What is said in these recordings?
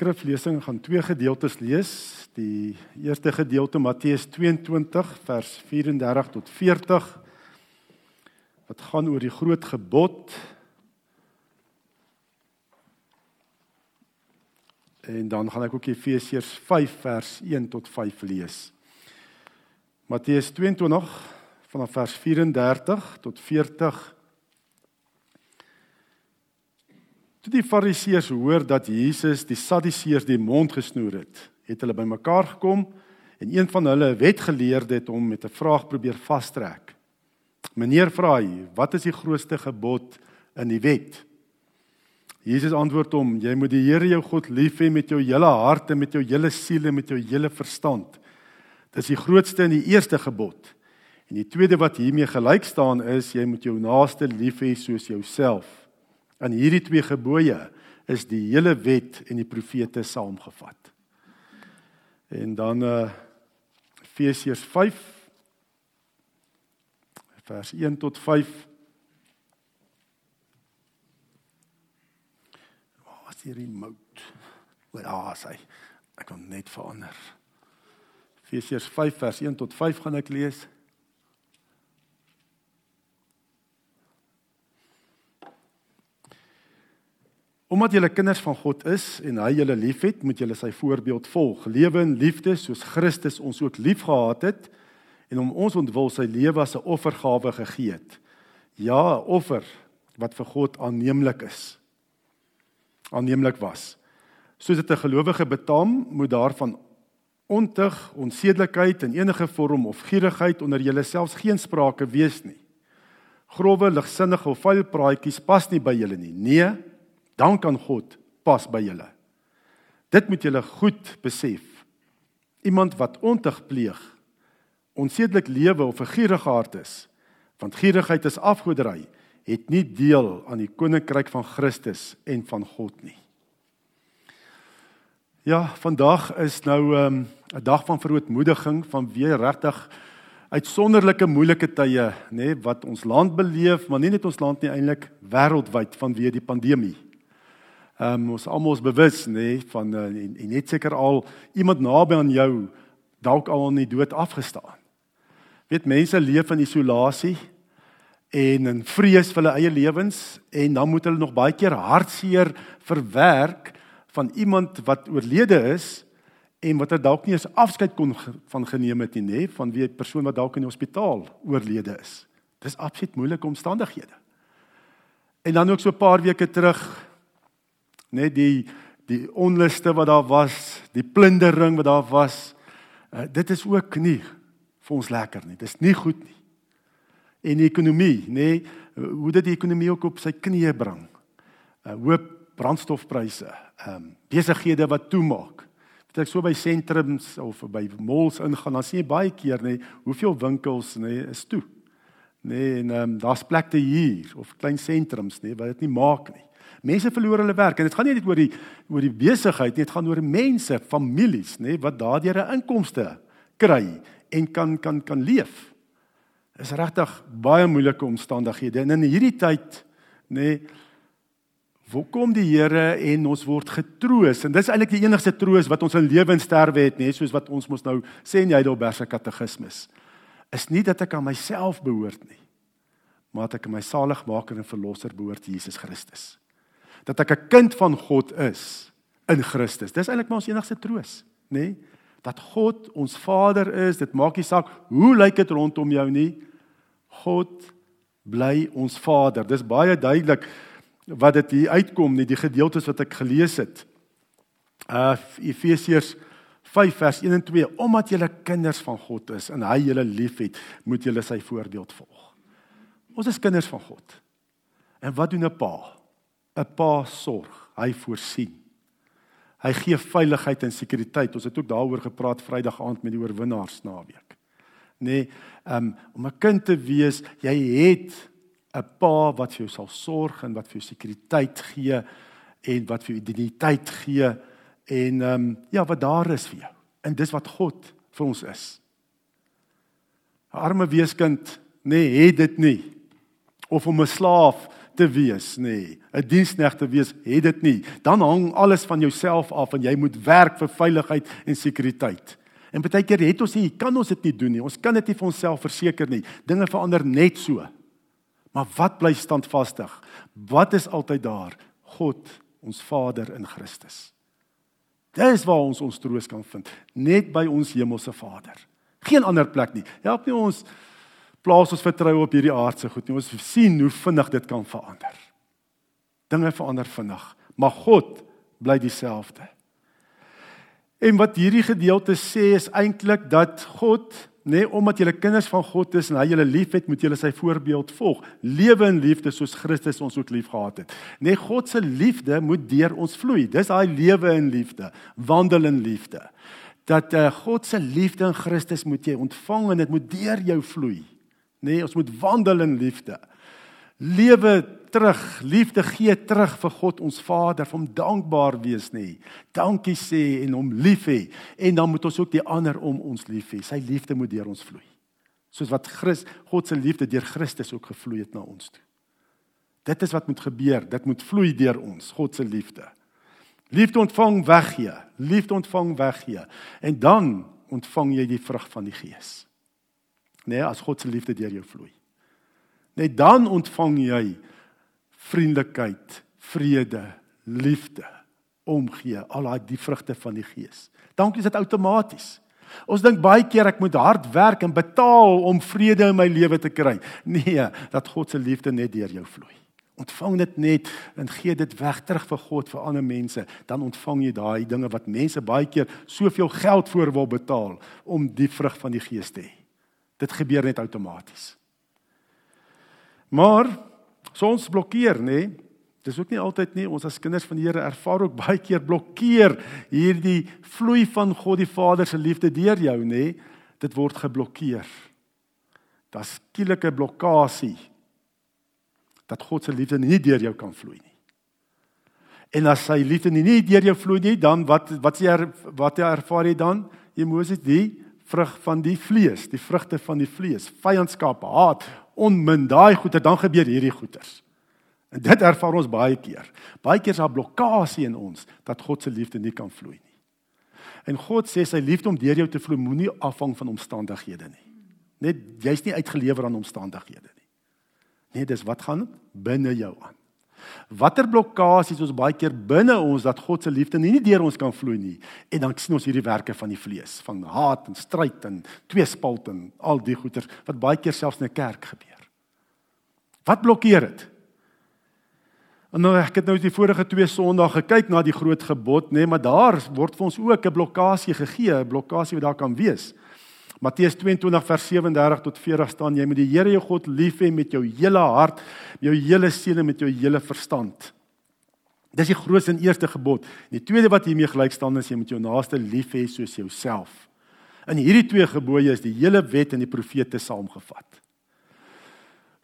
skriflesing gaan twee gedeeltes lees. Die eerste gedeelte Matteus 22 vers 34 tot 40 wat gaan oor die groot gebod. En dan gaan ek ook Efesiërs 5 vers 1 tot 5 lees. Matteus 22 vanaf vers 34 tot 40 Toe die Fariseërs hoor dat Jesus die Sadduseërs die mond gesnoer het, het hulle bymekaar gekom en een van hulle, wetgeleerde, het hom met 'n vraag probeer vastrek. "Meneer vra hy, wat is die grootste gebod in die wet?" Jesus antwoord hom: "Jy moet die Here jou God lief hê met jou hele hart en met jou hele siel en met jou hele verstand. Dis die grootste en die eerste gebod. En die tweede wat hiermee gelyk staan is jy moet jou naaste lief hê soos jouself." In hierdie twee gebooie is die hele wet en die profete saamgevat. En dan uh Efesiërs 5 vers 1 tot 5 Waar is die remote? Waar ah, is hy? Ek kan net verander. Efesiërs 5 vers 1 tot 5 gaan ek lees. Omdat julle kinders van God is en hy julle liefhet, moet julle sy voorbeeld volg. Lewe in liefde soos Christus ons ook liefgehad het en om ons ontwil sy lewe as 'n offergawe gegee het. Ja, 'n offer wat vir God aanneemlik is. Aanneemlik was. Soos dit 'n gelowige betaam, moet daarvan ontug, onsedelikheid en enige vorm of gierigheid onder julle selfs geen sprake wees nie. Grouwe, ligsinnige of vuil praatjies pas nie by julle nie. Nee, dan kan God pas by julle. Dit moet julle goed besef. Iemand wat ontug pleeg, onsedelik lewe of 'n gierige hart is, want gierigheid is afgoderry, het nie deel aan die koninkryk van Christus en van God nie. Ja, vandag is nou ehm, 'n um, dag van verootmoediging van weer regtig uitsonderlike moeilike tye, nê, nee, wat ons land beleef, maar nie net ons land nie eintlik wêreldwyd vanweë die pandemie. Ehm um, ons almal is bewus nê nee, van uh, en, en net seker al iemand naby aan jou dalk al in die dood afgestaan. Weet mense leef in isolasie en in vrees vir hulle eie lewens en dan moet hulle nog baie keer hartseer verwerk van iemand wat oorlede is en wat er dalk nie eens afskeid kon van geneem het nie nê van wie 'n persoon wat dalk in die hospitaal oorlede is. Dis absoluut moeilike omstandighede. En dan ook so 'n paar weke terug net die die onluste wat daar was, die plundering wat daar was. Uh, dit is ook nie vir ons lekker nie. Dis nie goed nie. En die ekonomie, nê, nee, hoe dit die ekonomie ook op sy knieë bring. Uh hoop brandstofpryse, ehm um, besighede wat toemaak. As ek so by sentrums of by malls ingaan, dan sien jy baie keer nê, nee, hoeveel winkels nê nee, is toe. Nê, nee, en ehm um, daar's plekte hier of klein sentrums nê nee, wat dit nie maak nie. Mense verloor hulle werk en dit gaan nie net oor die oor die besigheid nie, dit gaan oor mense, families, nê, wat daardeur 'n inkomste kry en kan kan kan leef. Is regtig baie moeilike omstandighede. En in hierdie tyd, nê, Waar kom die Here en ons word getroos en dis eintlik die enigste troos wat ons in lewe en sterwe het nê soos wat ons mos nou sê in Heidelberg se katekismes is nie dat ek aan myself behoort nie maar dat ek aan my saligmaker en verlosser behoort Jesus Christus dat ek 'n kind van God is in Christus. Dis eintlik maar ons enigste troos, nê? Nee? Dat God ons Vader is, dit maak nie saak hoe lyk dit rondom jou nie. God bly ons Vader. Dis baie duidelik wat dit hier uitkom, nie die gedeeltes wat ek gelees het. Uh Efesiërs 5 vers 1 en 2 omdat julle kinders van God is en hy julle liefhet, moet julle sy voorbeeld volg. Ons is kinders van God. En wat doen 'n pa? 'n pa sorg, hy voorsien. Hy gee veiligheid en sekuriteit. Ons het ook daaroor gepraat Vrydag aand met die oorwinnaars naweek. Nee, um, om 'n kind te wees, jy het 'n pa wat vir jou sal sorg en wat vir jou sekuriteit gee en wat vir jou identiteit gee en ehm um, ja, wat daar is vir jou. En dis wat God vir ons is. 'n Arme weeskind, nee, het dit nie. Of om 'n slaaf te wees, nee, 'n diensknegt te wees, het dit nie. Dan hang alles van jouself af en jy moet werk vir veiligheid en sekuriteit. En baie keer het ons nie, kan ons dit nie doen nie. Ons kan dit nie vir onsself verseker nie. Dinge verander net so. Maar wat bly standvastig? Wat is altyd daar? God, ons Vader in Christus. Dis waar ons ons troos kan vind, net by ons hemelse Vader. Geen ander plek nie. Help nie ons plaas ons vertroue op hierdie aardse goed nie. Ons sien hoe vinnig dit kan verander. Dinge verander vinnig, maar God bly dieselfde. En wat hierdie gedeelte sê is eintlik dat God nê nee, omdat julle kinders van God is en hy julle liefhet, moet julle sy voorbeeld volg. Lewe in liefde soos Christus ons ook liefgehad het. Nê nee, God se liefde moet deur ons vloei. Dis daai lewe in liefde, wandel in liefde. Dat uh, God se liefde in Christus moet jy ontvang en dit moet deur jou vloei. Nee, ons moet wandel in liefde. Lewe terug, liefde gee terug vir God ons Vader, om dankbaar wees nê. Dankie sê en hom lief hê en dan moet ons ook die ander om ons lief hê. Sy liefde moet deur ons vloei. Soos wat Christus God se liefde deur Christus ook gevloei het na ons toe. Dit is wat moet gebeur. Dit moet vloei deur ons, God se liefde. Liefde ontvang weggee, liefde ontvang weggee en dan ontvang jy die vrug van die Gees. Nee, as God se liefde deur jou vloei. Net dan ontvang jy vriendelikheid, vrede, liefde, omgee, al daai die vrugte van die Gees. Dankie is dit outomaties. Ons dink baie keer ek moet hard werk en betaal om vrede in my lewe te kry. Nee, dat God se liefde net deur jou vloei. Ontvang dit net en gee dit weg terug vir God vir ander mense, dan ontvang jy daai dinge wat mense baie keer soveel geld vir wil betaal om die vrug van die Gees te hê. Dit gebeur net outomaties. Maar So ons blokkeer, nê? Nee? Dis ook nie altyd nie. Ons as kinders van die Here ervaar ook baie keer blokkeer hierdie vloei van God die Vader se liefde deur jou, nê? Nee? Dit word geblokkeer. Daar's skielike blokkade dat God se liefde nie deur jou kan vloei nie. En as sy liefde nie, deur jou vloei nie, dan wat wat jy er, wat jy ervaar jy dan? Jy Moses die vrug van die vlees, die vrugte van die vlees, vyandskap, haat, onmin, daai goeie, dan gebeur hierdie goeters. En dit ervaar ons baie keer. Baie keer is daar blokkade in ons dat God se liefde nie kan vloei nie. En God sê sy liefde om deur jou te vloei moenie afhang van omstandighede nie. Net jy's nie uitgelewer aan omstandighede nie. Nee, dis wat gaan binne jou aan. Watter blokkades ons baie keer binne ons dat God se liefde nie deur ons kan vloei nie. En dan sien ons hierdie werke van die vlees, van haat en stryd en tweespalt en al die goeters wat baie keer selfs in 'n kerk gebeur. Wat blokkeer dit? En nou ek het nou die vorige twee Sondae gekyk na die groot gebod, nê, nee, maar daar word vir ons ook 'n blokkade gegee, 'n blokkade wat daar kan wees. Matteus 22 vers 37 tot 40 staan jy moet die Here jou God lief hê met jou hele hart, jou hele siel en met jou hele verstand. Dis die grootste en eerste gebod. Die tweede wat hiermee gelyk staan is jy moet jou naaste lief hê soos jouself. In hierdie twee gebooie is die hele wet en die profete saamgevat.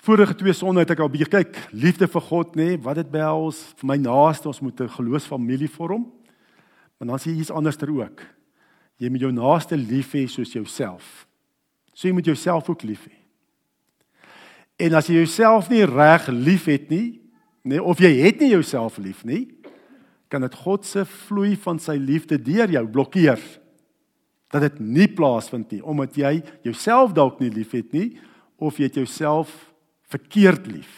Vorige twee sonde het ek al bietjie kyk, liefde vir God nê, nee, wat dit behels vir my naaste, ons moet 'n geloofsfamilie vorm. Maar dan sê jy iets anderster ook. Jy moet jou naaste lief hê soos jouself. So jy moet jouself ook lief hê. En as jy jouself nie reg liefhet nie, nê, of jy het nie jouself lief nie, kan dit God se vloei van sy liefde deur jou blokkeer. Dat dit nie plaasvind nie omdat jy jouself dalk nie liefhet nie of jy jouself verkeerd lief.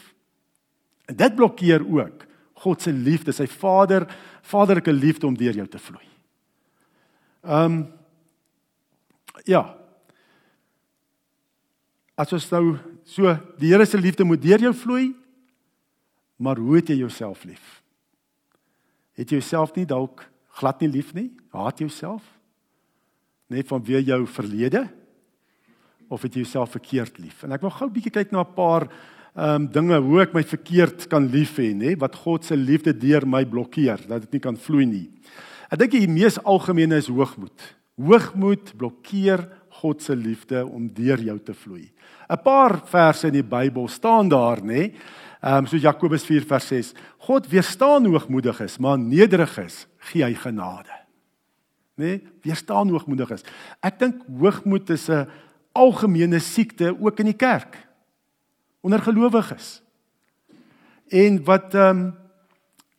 En dit blokkeer ook God se liefde, sy Vader, vaderlike liefde om deur jou te vloei. Ehm um, ja. As ons nou so die Here se liefde moet deur jou vloei, maar hoe het jy jouself lief? Het jy jouself nie dalk glad nie lief nie? Haat jouself? Net van wie jou verlede of het jy jouself verkeerd lief? En ek wil gou 'n bietjie kyk na 'n paar ehm um, dinge hoe ek my verkeerd kan lief hê, nê, wat God se liefde deur my blokkeer, dat dit nie kan vloei nie. Ek dink die mees algemene is hoogmoed. Hoogmoed blokkeer God se liefde om deur jou te vloei. 'n Paar verse in die Bybel staan daar, nê? Ehm um, so Jakobus 4 vers 6. God weerstaan hoogmoediges, maar nederiges gee hy genade. Nê? Weerstaan hoogmoediges. Ek dink hoogmoed is 'n algemene siekte ook in die kerk onder gelowiges. en wat ehm um,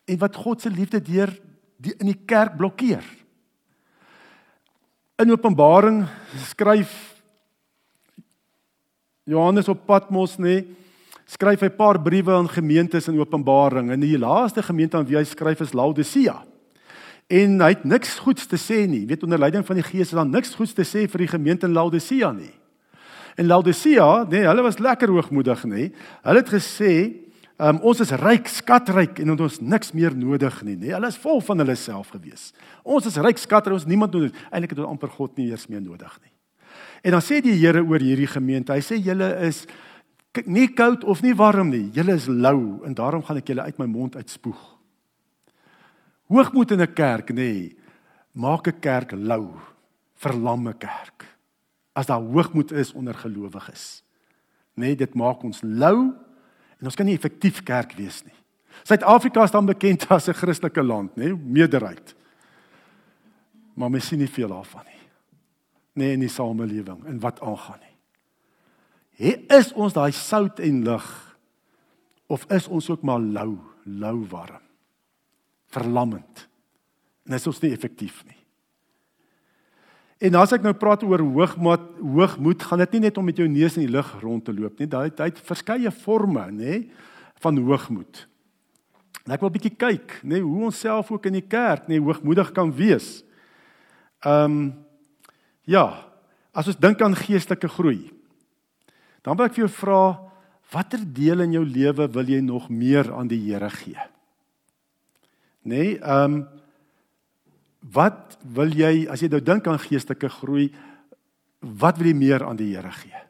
en wat God se liefde deur die in die kerk blokkeer. In Openbaring skryf Johannes op Patmos nê, skryf hy 'n paar briewe aan gemeentes in Openbaring en die laaste gemeente aan wie hy skryf is Laodicea. En hy het niks goeds te sê nie. Weet onder leiding van die Gees is daar niks goeds te sê vir die gemeente in Laodicea nie. En Laodicea, nê, hulle was lekker hoogmoedig nê. Hulle het gesê Um, ons is ryk, skatryk en ons niks meer nodig nie, nê? Hulle is vol van hulle self gewees. Ons is ryk, skatryk, ons niemand nodig. Eintlik het ons amper God nie eers meer nodig nie. En dan sê die Here oor hierdie gemeente, hy sê julle is nie koud of nie warm nie. Julle is lou en daarom gaan ek julle uit my mond uitspoeg. Hoogmoed in 'n kerk, nê, maak 'n kerk lou, verlamme kerk. As daar hoogmoed is onder gelowiges, nê, dit maak ons lou En ons kan nie effektief kerk wees nie. Suid-Afrika is dan bekend as 'n Christelike land, nê, meerderheid. Maar mens sien nie veel daarvan nie. Nee, in die samelewing en wat aangaan nie. Hè is ons daai sout en lig of is ons ook maar lou, lou warm? Verlammend. En is ons nie effektief nie. En as ek nou praat oor hoogmoed, hoogmoed, gaan dit nie net om met jou neus in die lug rond te loop nie. Daai tyd verskeie forme, nê, van hoogmoed. En ek wil 'n bietjie kyk, nê, hoe ons self ook in die kerk, nê, hoogmoedig kan wees. Ehm um, ja, as ons dink aan geestelike groei, dan wil ek vir jou vra, watter deel in jou lewe wil jy nog meer aan die Here gee? Nê, ehm um, Wat wil jy as jy nou dink aan geestelike groei, wat wil jy meer aan die Here gee?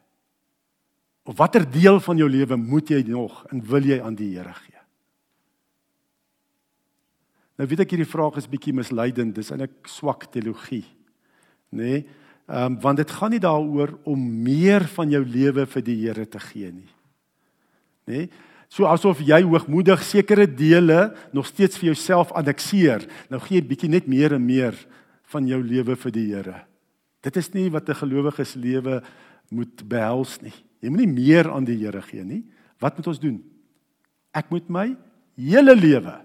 Of watter deel van jou lewe moet jy nog en wil jy aan die Here gee? Nou weet ek hierdie vraag is bietjie misleidend, dis eintlik swak teologie. Nê? Nee? Ehm um, want dit gaan nie daaroor om meer van jou lewe vir die Here te gee nie. Nê? Nee? So asof jy hoogmoedig sekere dele nog steeds vir jouself annexeer. Nou gee jy bietjie net meer en meer van jou lewe vir die Here. Dit is nie wat 'n gelowige se lewe moet behels nie. Jy moenie meer aan die Here gee nie. Wat moet ons doen? Ek moet my hele lewe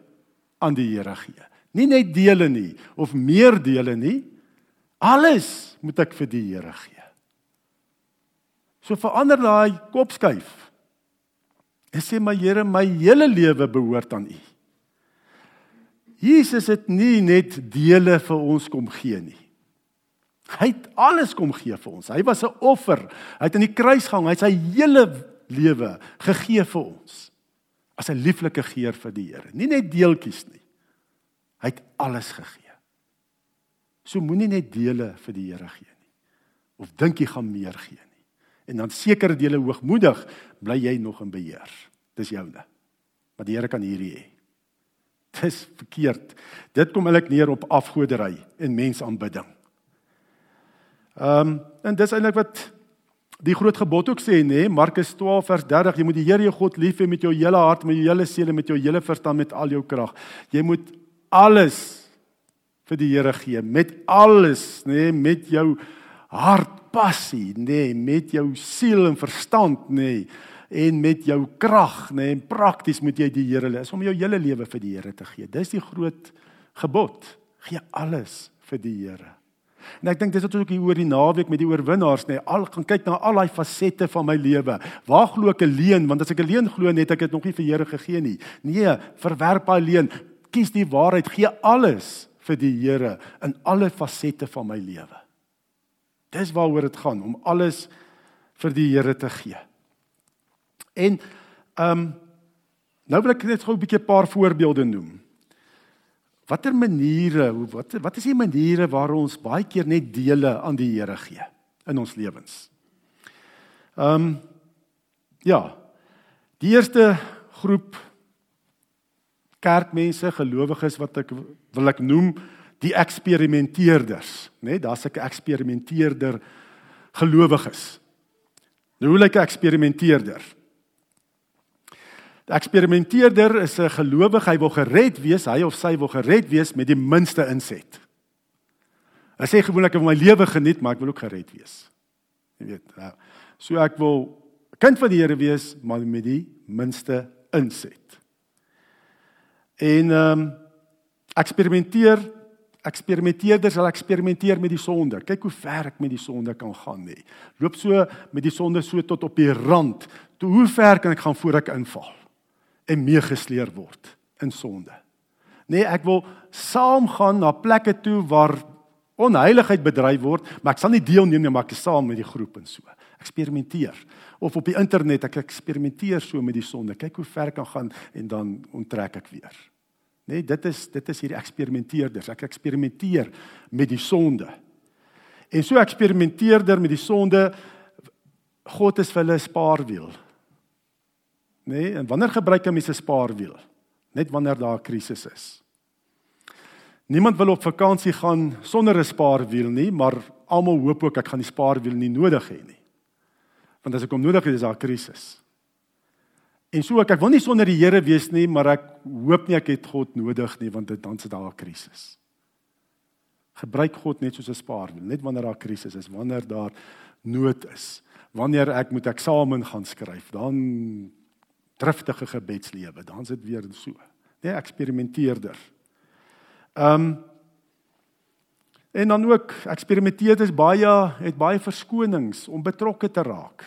aan die Here gee. Nie net dele nie of meer dele nie. Alles moet ek vir die Here gee. So verander daai kopskuif. En sê my Here, my hele lewe behoort aan U. Jesus het nie net dele vir ons kom gee nie. Hy het alles kom gee vir ons. Hy was 'n offer. Hy het aan die kruis gehang. Hy het sy hele lewe gegee vir ons. As 'n lieflike geur vir die Here. Nie net deeltjies nie. Hy het alles gegee. So moenie net dele vir die Here gee nie. Of dink jy gaan meer gee nie en dan sekere dele hoogmoedig, bly jy nog in beheer. Dis joune. Maar die Here kan hierdie hê. Dis verkeerd. Dit kom eintlik neer op afgodery en mensaanbidding. Ehm um, en dis eintlik wat die groot gebod ook sê nê, Markus 12 vers 30, jy moet die Here jou God lief hê met jou hele hart, met jou hele siel en met jou hele verstand met al jou krag. Jy moet alles vir die Here gee, met alles nê, met jou hart, passie, nê, nee, met jou siel en verstand, nê, nee, en met jou krag, nê, nee, en prakties moet jy die Here lees om jou hele lewe vir die Here te gee. Dis die groot gebod. Gee alles vir die Here. En ek dink dis wat ons ook hier oor die naweek met die oorwinnaars nê, nee, al gaan kyk na al daai fasette van my lewe. Waar glo ek 'n leuen? Want as ek 'n leuen glo, net ek het nog nie vir Here gegee nie. Nee, verwerp daai leuen. Kies die waarheid, gee alles vir die Here in alle fasette van my lewe. Dis waaroor dit gaan om alles vir die Here te gee. En ehm um, nou wil ek net gou 'n bietjie 'n paar voorbeelde noem. Watter maniere, wat wat is die maniere waar ons baie keer net dele aan die Here gee in ons lewens? Ehm um, ja. Die eerste groep kerkmense, gelowiges wat ek wil ek noem, die eksperimenteerders, né? Nee, Daar's 'n eksperimenteerder gelowiges. Nou hoe lyk 'n eksperimenteerder? Die eksperimenteerder is 'n gelowige, hy wil gered wees, hy of sy wil gered wees met die minste inset. Hy sê gewoonlik ek wil my lewe geniet, maar ek wil ook gered wees. Jy weet, nou, so ek wil kind van die Here wees, maar met die minste inset. En ehm um, eksperimenteer eksperimenteerders hulle eksperimenteer met die sonde. Kyk hoe ver ek met die sonde kan gaan nê. Loop so met die sonde so tot op die rand. Toe hoe ver kan ek gaan voor ek inval en meegesleer word in sonde? Nee, ek wil saamgaan na plekke toe waar onheiligheid bedryf word, maar ek sal nie deelneem nie, maar ek is saam met die groep en so. Eksperimenteer. Of op die internet ek eksperimenteer so met die sonde. Kyk hoe ver kan gaan en dan onttrek ek weer. Nee, dit is dit is hierdie eksperimenteerders. Ek eksperimenteer met die sonde. En so eksperimenteerder met die sonde God is vir hulle 'n spaarwiel. Nee, en wanneer gebruik 'n mens 'n spaarwiel? Net wanneer daar 'n krisis is. Niemand wil op vakansie gaan sonder 'n spaarwiel nie, maar almal hoop ook ek gaan die spaarwiel nie nodig hê nie. Want as ek hom nodig het, is daar 'n krisis. En so ek ek wil nie sonder die Here wees nie, maar ek hoop nie ek het God nodig nie want dit dan sit daar 'n krisis. Gebruik God net soos 'n spaarwiel, net wanneer daar 'n krisis is, wanneer daar nood is. Wanneer ek moet eksamen gaan skryf, dan driftige gebedslewe, dan sit weer so. Nee, eksperimenteerder. Ehm um, en dan ook eksperimenteer is baie het baie verskonings om betrokke te raak.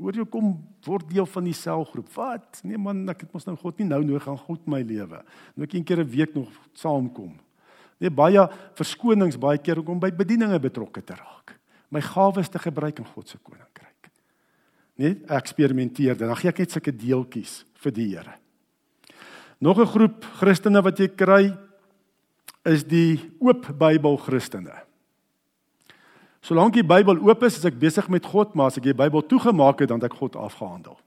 Hoor jy kom word deel van die selgroep. Wat? Nee man, ek het mos nou God nie nou nodig gaan goed my lewe. Nou ek een keer 'n week nog saamkom. Nee, baie verskonings baie keer om by bedieninge betrokke te raak. My gawes te gebruik in God se koninkryk. Nee, eksperimenteer dan. Gee ek net sulke deeltjies vir die Here. Nog 'n groep Christene wat jy kry is die oop Bybel Christene. Solank die Bybel oop is, is ek besig met God, maar as ek die Bybel toegemaak het, dan het ek God afgehandel.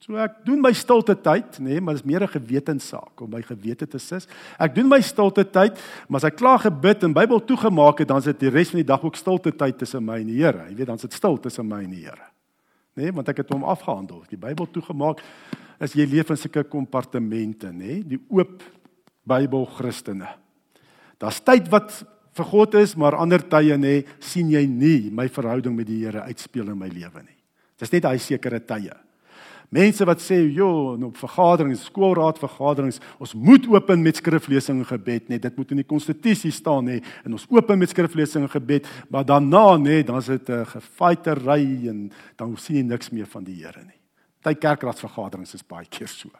So ek doen my stilte tyd, nê, nee, maar dit is meer 'n gewetenssaak om my gewete te sis. Ek doen my stilte tyd, maar as ek klaar gebid en Bybel toegemaak het, dan is dit die res van die dag ook stilte tyd tussen my en die Here. Jy weet, dan is dit stil tussen my en die Here. Nê, nee, want ek het hom afgehandel. Die Bybel toegemaak is jy leef in sulke kompartemente, nê, nee, die oop Bybel Christene. Daar's tyd wat vir God is, maar ander tye nê, sien jy nie my verhouding met die Here uitspeel in my lewe nie. Dis net daai sekere tye. Mense wat sê, "Jo, op vergaderings, skoolraad vergaderings, ons moet open met skriflesing en gebed, net dit moet in die konstitusie staan nê, en ons open met skriflesing en gebed, maar daarna nê, dan is dit 'n gefightery en dan sien jy niks meer van die Here nie. Party kerkraadsvergaderings is baie keer so.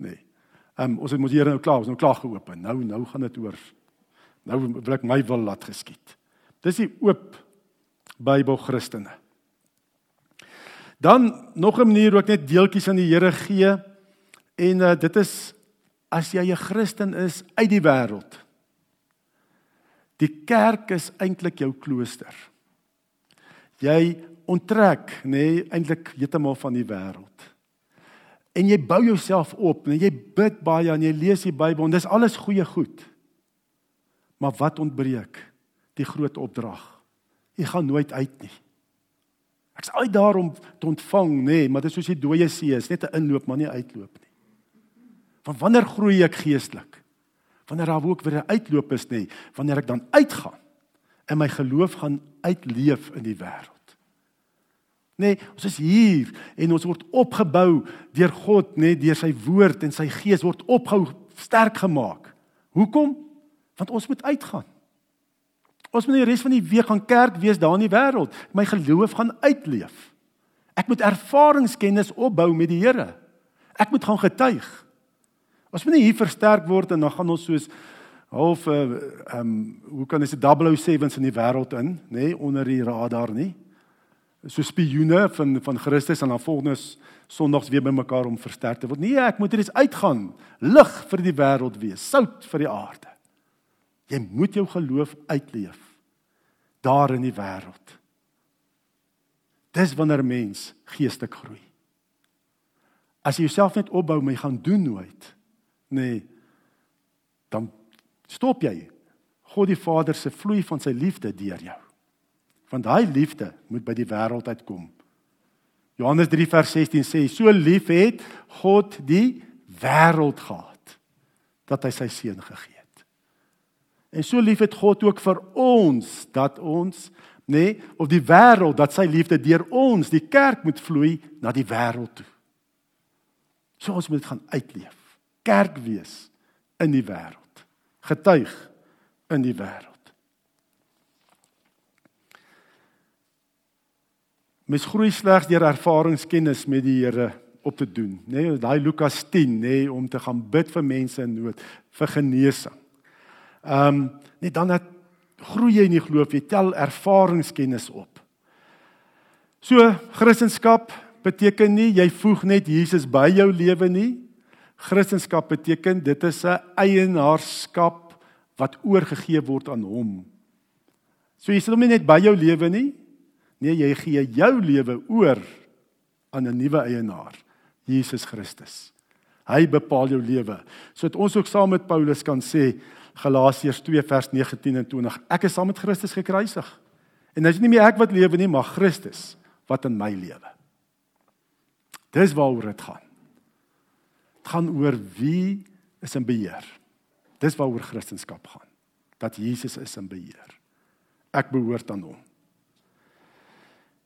Nê. Ehm um, ons het mos hier nou klaar, ons nou klaar geopen. Nou nou gaan dit oor Nou wil ek my wil laat geskied. Dis die oop Bybel Christene. Dan nog 'n manier ek net deeltjies aan die Here gee en uh, dit is as jy 'n Christen is uit die wêreld. Die kerk is eintlik jou klooster. Jy onttrek nê nee, eintlik heeltemal van die wêreld. En jy bou jouself op, en jy bid baie en jy lees die Bybel en dis alles goeie goed. Maar wat ontbreek? Die groot opdrag. Jy gaan nooit uit nie. Ek's uit daar om te ontvang, nê, nee, maar dit is soos die dooie see, is net 'n inloop, maar nie uitloop nie. Van wanneer groei ek geestelik? Wanneer daar ook weer 'n uitloop is, nê, nee, wanneer ek dan uitgaan en my geloof gaan uitleef in die wêreld. Nee, ons is hier en ons word opgebou deur God, nê, nee, deur sy woord en sy gees word opgehou sterk gemaak. Hoekom? Want ons moet uitgaan. Ons moet die res van die week gaan kerk wees daar in die wêreld. My geloof gaan uitleef. Ek moet ervaringskennis opbou met die Here. Ek moet gaan getuig. Ons moet hier versterk word en dan gaan ons soos half uh ehm um, hoe kan dit 007s in die wêreld in, nê, nee, onder die radar nie. So spioene van van Christus en dan volgende Sondags weer bymekaar om versterk te word. Nee, ek moet hier uitgaan. Lig vir die wêreld wees, sout vir die aarde. Jy moet jou geloof uitleef daar in die wêreld. Dis wanneer mens geestelik groei. As jy jouself net opbou maar jy gaan doen nooit, nê, nee, dan stop jy. God die Vader se vloei van sy liefde deur jou. Want daai liefde moet by die wêreld uitkom. Johannes 3 vers 16 sê so lief het God die wêreld gehad dat hy sy seun gegee En so lief het God ook vir ons dat ons nê nee, of die wêreld dat sy liefde deur ons die kerk moet vloei na die wêreld toe. So ons moet gaan uitleef. Kerk wees in die wêreld. Getuig in die wêreld. Mens groei slegs deur ervaringskennis met die Here op te doen, nê? Nee, daai Lukas 10, nê, nee, om te gaan bid vir mense in nood, vir genesing. Ehm, um, net dan dat groei jy in die geloof, jy tel ervaringskennis op. So, Christendom beteken nie jy voeg net Jesus by jou lewe nie. Christendom beteken dit is 'n eienaarskap wat oorgegee word aan hom. So jy sit hom nie net by jou lewe nie. Nee, jy gee jou lewe oor aan 'n nuwe eienaar, Jesus Christus. Hy bepaal jou lewe. Sodat ons ook saam met Paulus kan sê Galasiërs 2 vers 19 en 20, ek is saam met Christus gekruisig. En dit is nie meer ek wat lewe nie, maar Christus wat in my lewe. Dis waaroor dit gaan. Dit gaan oor wie is in beheer. Dis waaroor Christendom gaan. Dat Jesus is in beheer. Ek behoort aan hom.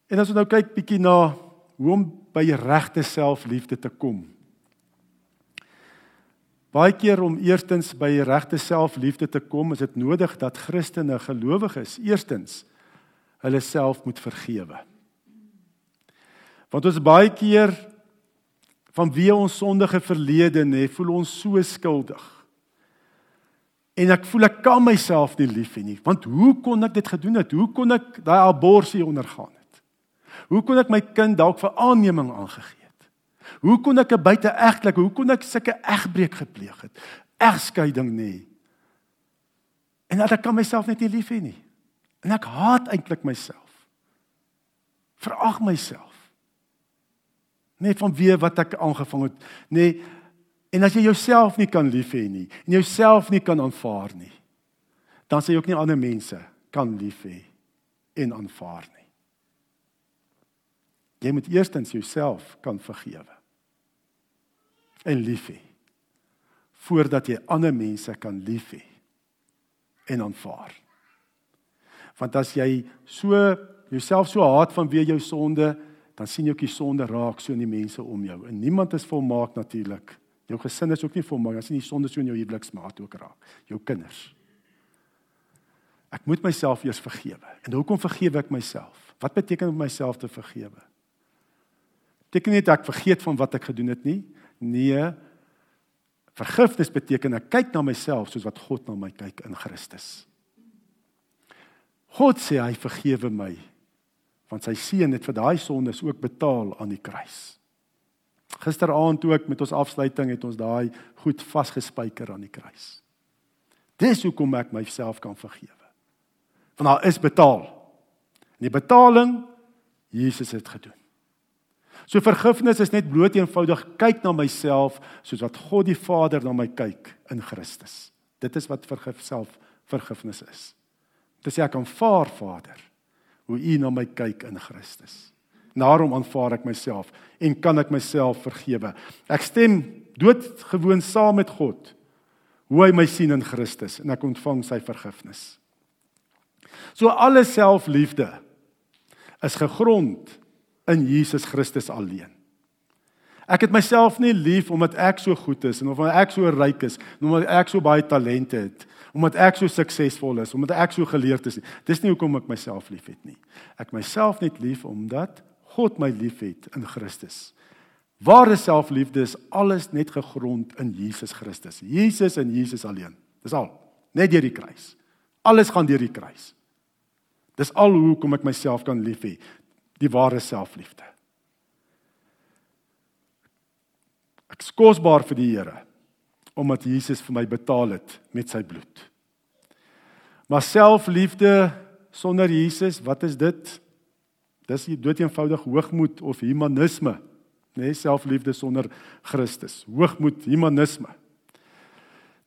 En as ons nou kyk bietjie na hoe om by regte selfliefde te kom. Baie keer om eerstens by regte selfliefde te kom, is dit nodig dat Christene gelowiges eerstens hulle self moet vergewe. Want ons baie keer van wie ons sondige verlede nê, voel ons so skuldig. En ek voel ek kan myself nie lief hê nie, want hoe kon ek dit gedoen het? Hoe kon ek daai abortus ondergaan het? Hoe kon ek my kind dalk vir aanneming aangegee? Hoe kon ek 'n buiteegtelik, hoe kon ek sulke egbreek gepleeg het? Egskeiding nê. En dat ek kan myself net nie lief hê nie. En ek haat eintlik myself. Verag myself. Net van wie wat ek aangevang het, nê. Nee, en as jy jouself nie kan lief hê nie en jouself nie kan aanvaar nie, dan sê jy ook nie ander mense kan lief hê en aanvaar nie. Jy moet eerstens jouself kan vergewe en lief hê voordat jy ander mense kan lief hê en aanvaar. Want as jy so jouself so haat vanweë jou sonde, dan sien jy ook die sonde raak so in die mense om jou. En niemand is volmaak natuurlik. Jou gesin is ook nie volmaak. As jy die sonde so in jou huweliksmaat ook raak, jou kinders. Ek moet myself eers vergewe. En hoekom vergewe ek myself? Wat beteken om myself te vergewe? Beteken nie dat ek vergeet van wat ek gedoen het nie. Nee. Vergifnis beteken ek kyk na myself soos wat God na my kyk in Christus. God sê hy vergewe my want sy seun het vir daai sondes ook betaal aan die kruis. Gisteraand ook met ons afsluiting het ons daai goed vasgespijker aan die kruis. Dis hoekom ek myself kan vergewe. Want daar is betaal. En die betaling Jesus het gedoen. So vergifnis is net bloot eenvoudig kyk na myself soos wat God die Vader na my kyk in Christus. Dit is wat vergif self vergifnis is. Dis ek aanvaar Vader hoe u na my kyk in Christus. Daarom aanvaar ek myself en kan ek myself vergewe. Ek stem doodgewoon saam met God hoe hy my sien in Christus en ek ontvang sy vergifnis. So alle selfliefde is gegrond in Jesus Christus alleen. Ek het myself nie lief omdat ek so goed is en of ek so ryk is, omdat ek so baie talente het omdat ek so suksesvol is, omdat ek so geleerd is. Dis nie hoekom ek myself liefhet nie. Ek myself net lief omdat God my liefhet in Christus. Ware selfliefde is alles net gegrond in Jesus Christus. Jesus en Jesus alleen. Dis al. Net deur die kruis. Alles gaan deur die kruis. Dis al hoekom ek myself kan lief hê. Die ware selfliefde. Ek skosbaar vir die Here omdat Jesus vir my betaal het met sy bloed. Maar selfliefde sonder Jesus, wat is dit? Dis dood eenvoudig hoogmoed of humanisme, nee, selfliefde sonder Christus. Hoogmoed, humanisme.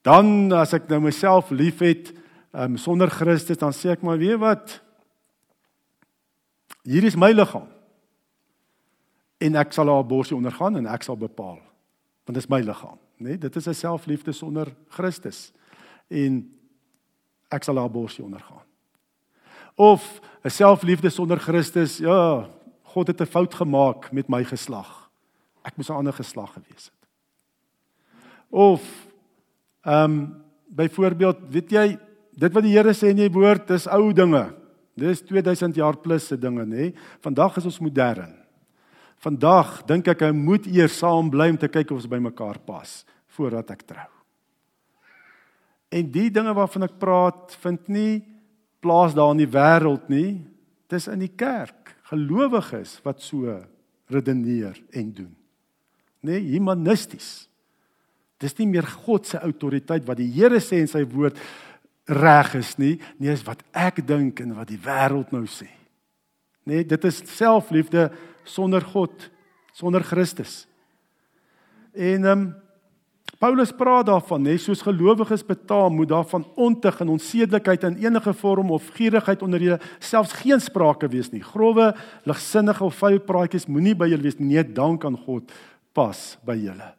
Dan as ek nou myself liefhet um, sonder Christus, dan sê ek maar weet wat? Hier is my liggaam. En ek sal haar borsie ondergaan en ek sal bepaal. Want dit is my liggaam nê? Nee, dit is 'n selfliefde sonder Christus. En ek sal haar borsie ondergaan. Of 'n selfliefde sonder Christus, ja, God het 'n fout gemaak met my geslag. Ek moes 'n ander geslag gewees het. Of Ehm um, byvoorbeeld, weet jy, dit wat die Here sê in sy woord, dis ou dinge. Dis 2000 jaar plus se dinge, nê? Vandag is ons modern. Vandag dink ek hy moet eers saam bly om te kyk of ons by mekaar pas voordat ek trou. En die dinge waarvan ek praat, vind nie plaas daar in die wêreld nie. Dis in die kerk, gelowiges wat so redeneer en doen. Nê, nee, humanisties. Dis nie meer God se autoriteit wat die Here sê in sy woord reg is nie, nie is wat ek dink en wat die wêreld nou sê. Nee, dit is selfliefde sonder God, sonder Christus. En ehm um, Paulus praat daarvan, hè, soos gelowiges betaam moet daarvan ontug en onsedelikheid in enige vorm of gierigheid onder julle selfs geen sprake wees nie. Grouwe, ligsinnige of vuil praatjies moenie by julle wees nie. Nee, dank aan God pas by julle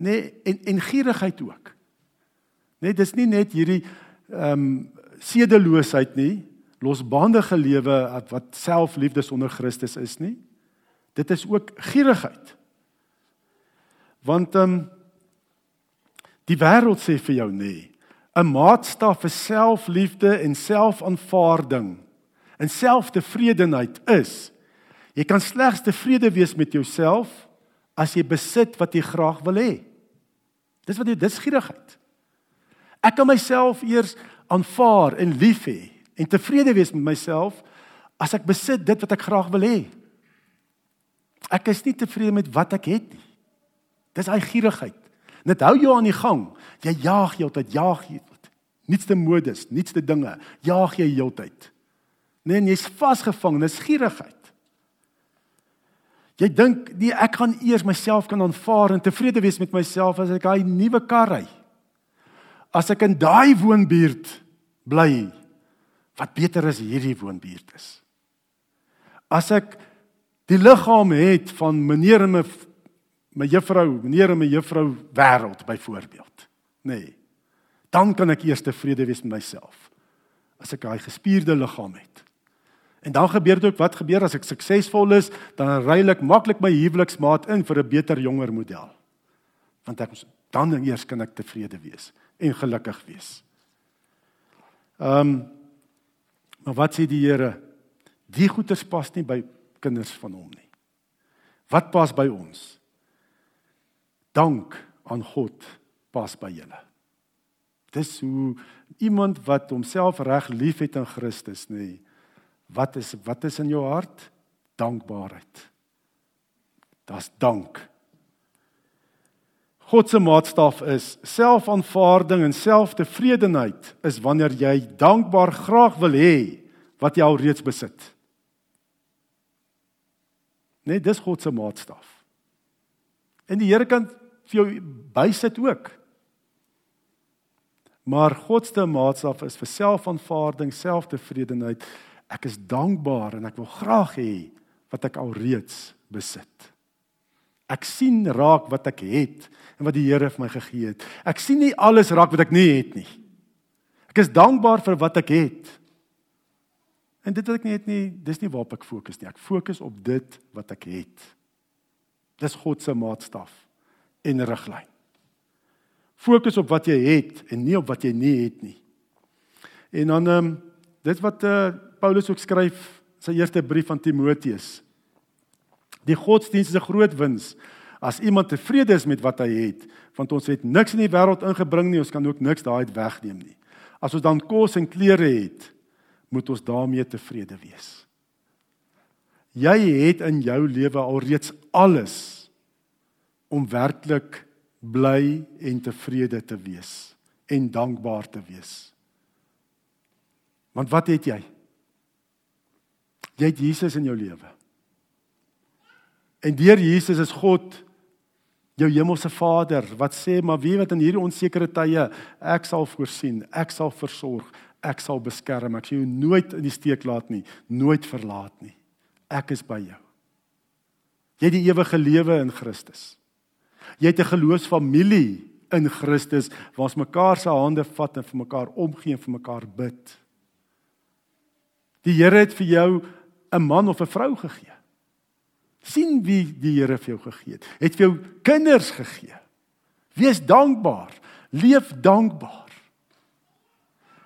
nê nee, en en gierigheid ook. Net dis nie net hierdie ehm um, sedeloosheid nie, losbandige lewe wat selfliefde sonder Christus is nie. Dit is ook gierigheid. Want ehm um, die wêreld sê vir jou nê, 'n maatstaf vir selfliefde en selfaanvaarding en selftevredenheid is jy kan slegs tevrede wees met jouself as jy besit wat jy graag wil hê. Dis wat jy dis gierigheid. Ek kan myself eers aanvaar en lief hê en tevrede wees met myself as ek besit dit wat ek graag wil hê. Ek is nie tevrede met wat ek het nie. Dis hy gierigheid. Net hou jou aan die gang. Jy jaag heeltyd, jaag heeltyd. Nietste modes, nietste dinge. Jaag jy heeltyd. Nee, jy's vasgevang, dis gierigheid. Jy dink nee, ek gaan eers myself kan aanvaar en tevrede wees met myself as ek daai nuwe kar ry. As ek in daai woonbuurt bly wat beter as hierdie woonbuurt is. As ek die liggaam het van meneer en my my juffrou, meneer en my juffrou wêreld byvoorbeeld. Nee. Dan kan ek eers tevrede wees met myself. As ek daai gespierde liggaam het. En dan gebeur dit ook wat gebeur as ek suksesvol is, dan ruil ek maklik my huweliksmaat in vir 'n beter jonger model. Want ek dan eers kan ek tevrede wees en gelukkig wees. Ehm um, maar wat sê die Here? Die goeders pas nie by kinders van hom nie. Wat pas by ons? Dank aan God pas by julle. Dis hoe iemand wat homself reg liefhet in Christus, nê. Wat is wat is in jou hart? Dankbaarheid. Das dank. God se maatstaf is selfaanvaarding en selftevredenheid is wanneer jy dankbaar graag wil hê wat jy al reeds besit. Nee, dis God se maatstaf. En die Here kan vir jou bysit ook. Maar God se maatstaf is vir selfaanvaarding, selftevredenheid Ek is dankbaar en ek wil graag hê wat ek al reeds besit. Ek sien raak wat ek het en wat die Here vir my gegee het. Ek sien nie alles raak wat ek nie het nie. Ek is dankbaar vir wat ek het. En dit wat ek nie het nie, dis nie waarop ek fokus nie. Ek fokus op dit wat ek het. Dis God se maatstaf en riglyn. Fokus op wat jy het en nie op wat jy nie het nie. En dan ehm um, dit wat uh, Paulus ook skryf sy eerste brief aan Timoteus. Die godsdienst is 'n groot wins as iemand tevrede is met wat hy het, want ons het niks in die wêreld ingebring nie, ons kan ook niks daai uit wegneem nie. As ons dan kos en klere het, moet ons daarmee tevrede wees. Jy het in jou lewe alreeds alles om werklik bly en tevrede te wees en dankbaar te wees. Want wat het jy? Jy het Jesus in jou lewe. En deur Jesus is God jou hemelse Vader wat sê maar wie wat in hierdie onsekere tye ek sal voorsien, ek sal versorg, ek sal beskerm, ek sal jou nooit in die steek laat nie, nooit verlaat nie. Ek is by jou. Jy het die ewige lewe in Christus. Jy het 'n geloofsfamilie in Christus waar ons mekaar se hande vat en vir mekaar omgee en vir mekaar bid. Die Here het vir jou 'n man of 'n vrou gegee. Sien wie die Here vir jou gegee het. Het vir jou kinders gegee. Wees dankbaar. Leef dankbaar.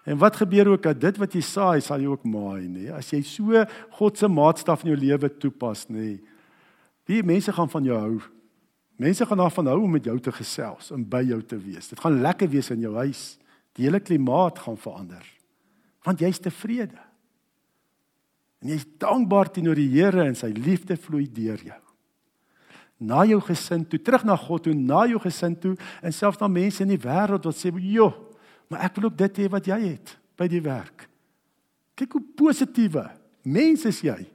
En wat gebeur ook dat dit wat jy saai, sal jy ook maai, nê? As jy so God se maatstaf in jou lewe toepas, nê? Wie mense gaan van jou hou. Mense gaan daarvan hou om met jou te gesels en by jou te wees. Dit gaan lekker wees in jou huis. Die hele klimaat gaan verander. Want jy's tevrede. En jy's dankbaar teenoor die Here en sy liefde vloei deur jou. Na jou gesin toe, terug na God toe, na jou gesin toe en selfs na mense in die wêreld wat sê, "Jo, maar ek wil ook dit hê wat jy het by die werk." Kyk hoe positiewe mens is jy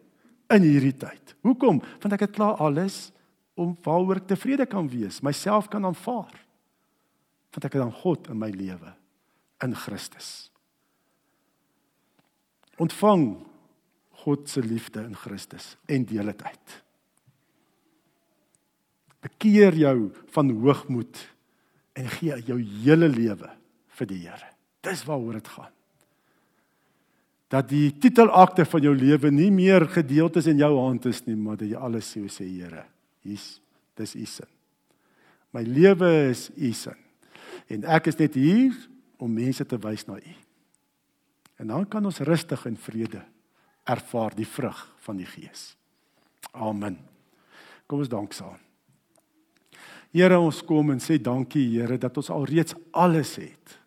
in hierdie tyd. Hoekom? Want ek het klaar alles om waaroor ek tevrede kan wees, myself kan aanvaar. Want ek het dan God in my lewe in Christus. Ontvang God se liefde in Christus en deel dit uit. Bekeer jou van hoogmoed en gee jou hele lewe vir die Here. Dis waaroor dit gaan. Dat die titelakte van jou lewe nie meer gedeeltes in jou hand is nie, maar dat jy alles sê, sê Here, hier's dis u sin. My lewe is u sin. En ek is net hier om mense te wys na u. En dan kan ons rustig en vrede ervaar die vrug van die Gees. Amen. Kom ons dank saam. Here, ons kom en sê dankie Here dat ons alreeds alles het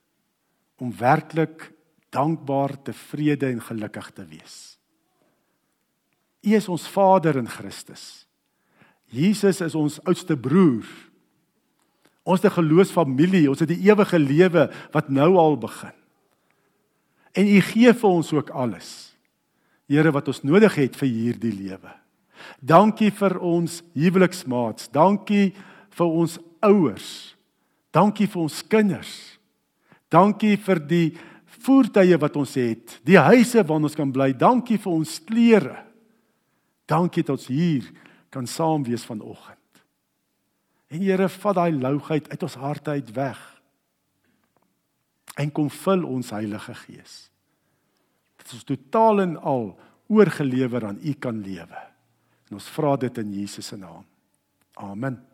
om werklik dankbaar, tevrede en gelukkig te wees. U is ons Vader in Christus. Jesus is ons oudste broer. Ons het 'n geloofsfamilie, ons het die ewige lewe wat nou al begin. En U gee vir ons ook alles. Here wat ons nodig het vir hierdie lewe. Dankie vir ons huweliksmaats. Dankie vir ons ouers. Dankie vir ons kinders. Dankie vir die voertuie wat ons het, die huise waarin ons kan bly. Dankie vir ons klere. Dankie dat ons hier kan saam wees vanoggend. En Here, vat daai louheid uit ons harte uit weg. En kom vul ons Heilige Gees. Ons totaal en al oorgelewer aan U kan lewe. En ons vra dit in Jesus se naam. Amen.